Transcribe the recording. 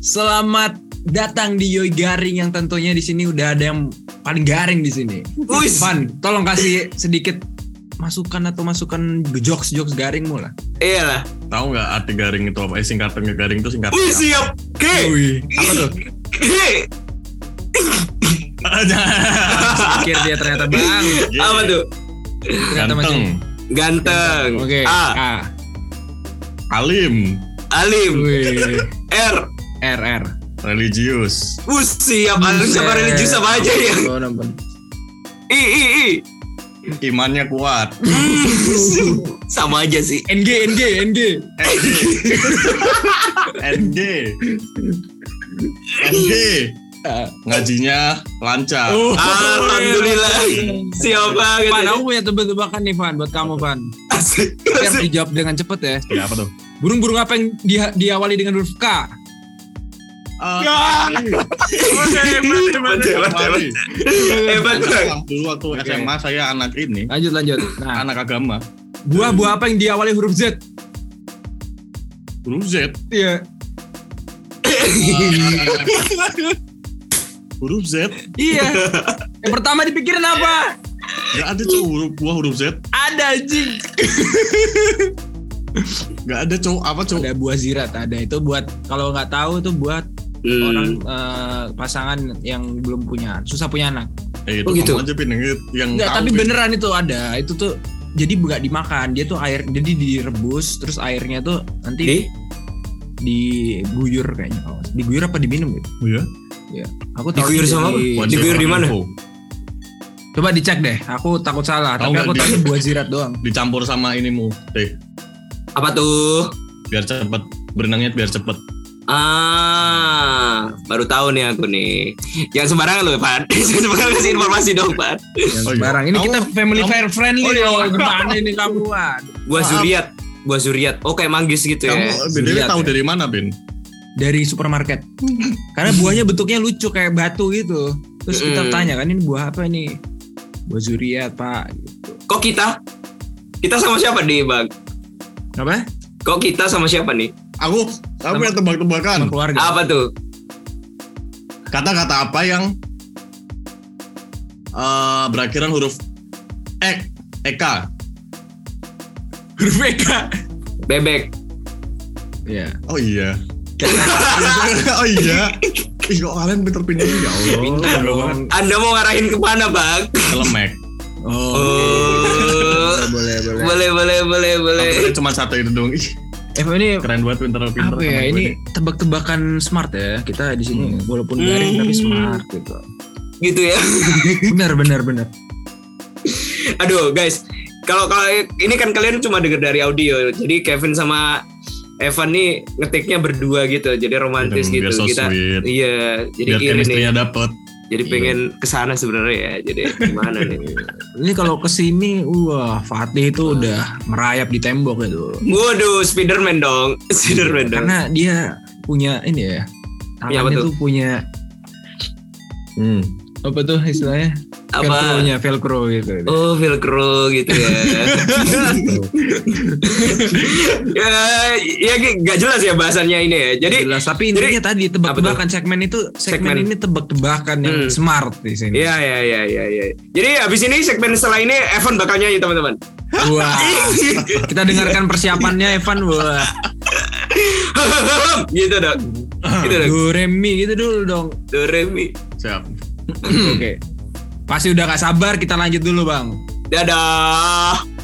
Selamat datang di Yoi Garing yang tentunya di sini udah ada yang paling garing di sini. Wis. Van, tolong kasih sedikit masukan atau masukan jokes jokes garingmu lah. Iya lah. Tahu nggak arti garing itu apa? Eh, singkatannya garing itu singkatan. Wih siap. Oke. Apa tuh? Oke. Pikir dia ternyata bang. Apa tuh? Ternyata masih. Ganteng, Ganteng. Oke. A. A. alim, Alim. Wih. R. R R. religius, Wih siap. Sama religius sama aja ya. I I I. imannya kuat, Sama aja sih. NG NG NG. NG, NG, ngajinya lancar. Oh. Alhamdulillah. Siap banget. Van, aku punya tebak-tebakan nih Van buat kamu Van. Asik. Harus Asik. dijawab dengan cepet ya. Ya apa tuh? Burung-burung apa yang dia- diawali dengan huruf K? Hebat. Dulu waktu SMA saya anak ini, Lanjut lanjut. Nah, anak agama. buah-buah apa yang diawali huruf Z? Huruf Z, Iya. huruf Z, Iya. yang pertama dipikirin apa? nggak ada cowok huruf buah huruf Z, Ada anjing. nggak ada cowok apa cowok. Ada buah zirat, ada itu buat kalau nggak tahu itu buat Hmm. orang eh, pasangan yang belum punya, susah punya anak. Eh, itu Oh, gitu? aja pin yang, yang Enggak, tahu, tapi Pin. beneran itu ada. Itu tuh jadi nggak dimakan, dia tuh air jadi direbus terus airnya tuh nanti Di? diguyur kayaknya. Oh, diguyur apa diminum gitu? Oh, ya? Aku tahu Diguyur sama apa? One Diguyur di mana? Coba dicek deh. Aku takut salah, Tahu tapi aku nggak tahu buah zirat doang. Dicampur sama inimu, teh. Apa tuh? Biar cepet berenangnya biar cepet. Ah, baru tahu nih aku nih. Jangan sembarangan loh, Pak. Jangan sembarangan kasih informasi dong, Pak. Yang Oh iya. sembarang. Ini Kamu- kita family kamu- fair friendly Oh iya. loh. Gimana ini kamu? Maaf. zuriat. Buah zuriat. Oh, kayak manggis gitu Kamu ya. Lihat tahu ya. dari mana, Bin? Dari supermarket. Karena buahnya bentuknya lucu kayak batu gitu. Terus kita tanya kan ini buah apa ini? Buah zuriat, Pak. Gitu. Kok kita? Kita sama siapa nih, Bang? Apa? Kok kita sama siapa nih? Aku, Sama- yang tebak-tebakan. Keluarga. Apa tuh? Kata-kata apa yang eh, berakhiran huruf ek, eka? Huruf EK. Bebek. Iya. Oh iya. oh iya. Ih, kok kalian pinter-pinter ya Allah. Anda mau ngarahin ke mana, Bang? Kelemek. Oh. Oh. boleh, boleh. boleh, boleh, boleh, boleh. Aku cuma satu itu dong. Ih, Eh, ini keren banget pinter-pinter. apa ya? Ini tebak-tebakan smart ya. Kita di sini walaupun garing tapi Hmm. smart gitu. Gitu ya. Benar, benar, benar. Aduh, guys. Kalau kalau ini kan kalian cuma denger dari audio. Jadi Kevin sama Evan nih ngetiknya berdua gitu. Jadi romantis Biar gitu. so Kita sweet. iya, jadi Biar iri nih. chemistry-nya dapet. Jadi pengen ke sana sebenarnya ya. Jadi gimana nih? Ini kalau ke sini, wah Fatih itu udah merayap di tembok itu. Waduh, Spiderman dong. Spiderman dong. Karena dia punya ini ya, Iya, apa tangannya tuh? tuh punya Hmm. apa tuh istilahnya? Apa? Velcro-nya, velcro gitu. Oh, velcro gitu ya. ya, ya gak jelas ya bahasannya ini ya. Jadi Jelas, tapi intinya tadi tebak-tebakan segmen itu segmen, Segmen. ini tebak-tebakan yang Hmm. smart di sini. Iya iya iya iya iya. Jadi habis ini segmen setelah ini Evan bakal nyanyi teman-teman. Wah, kita dengarkan persiapannya Evan. Wah, gitu dong. Gitu dong. do re mi gitu dulu dong. Do re mi. Siap. Oke. Pasti udah gak sabar kita lanjut dulu bang. Dadah.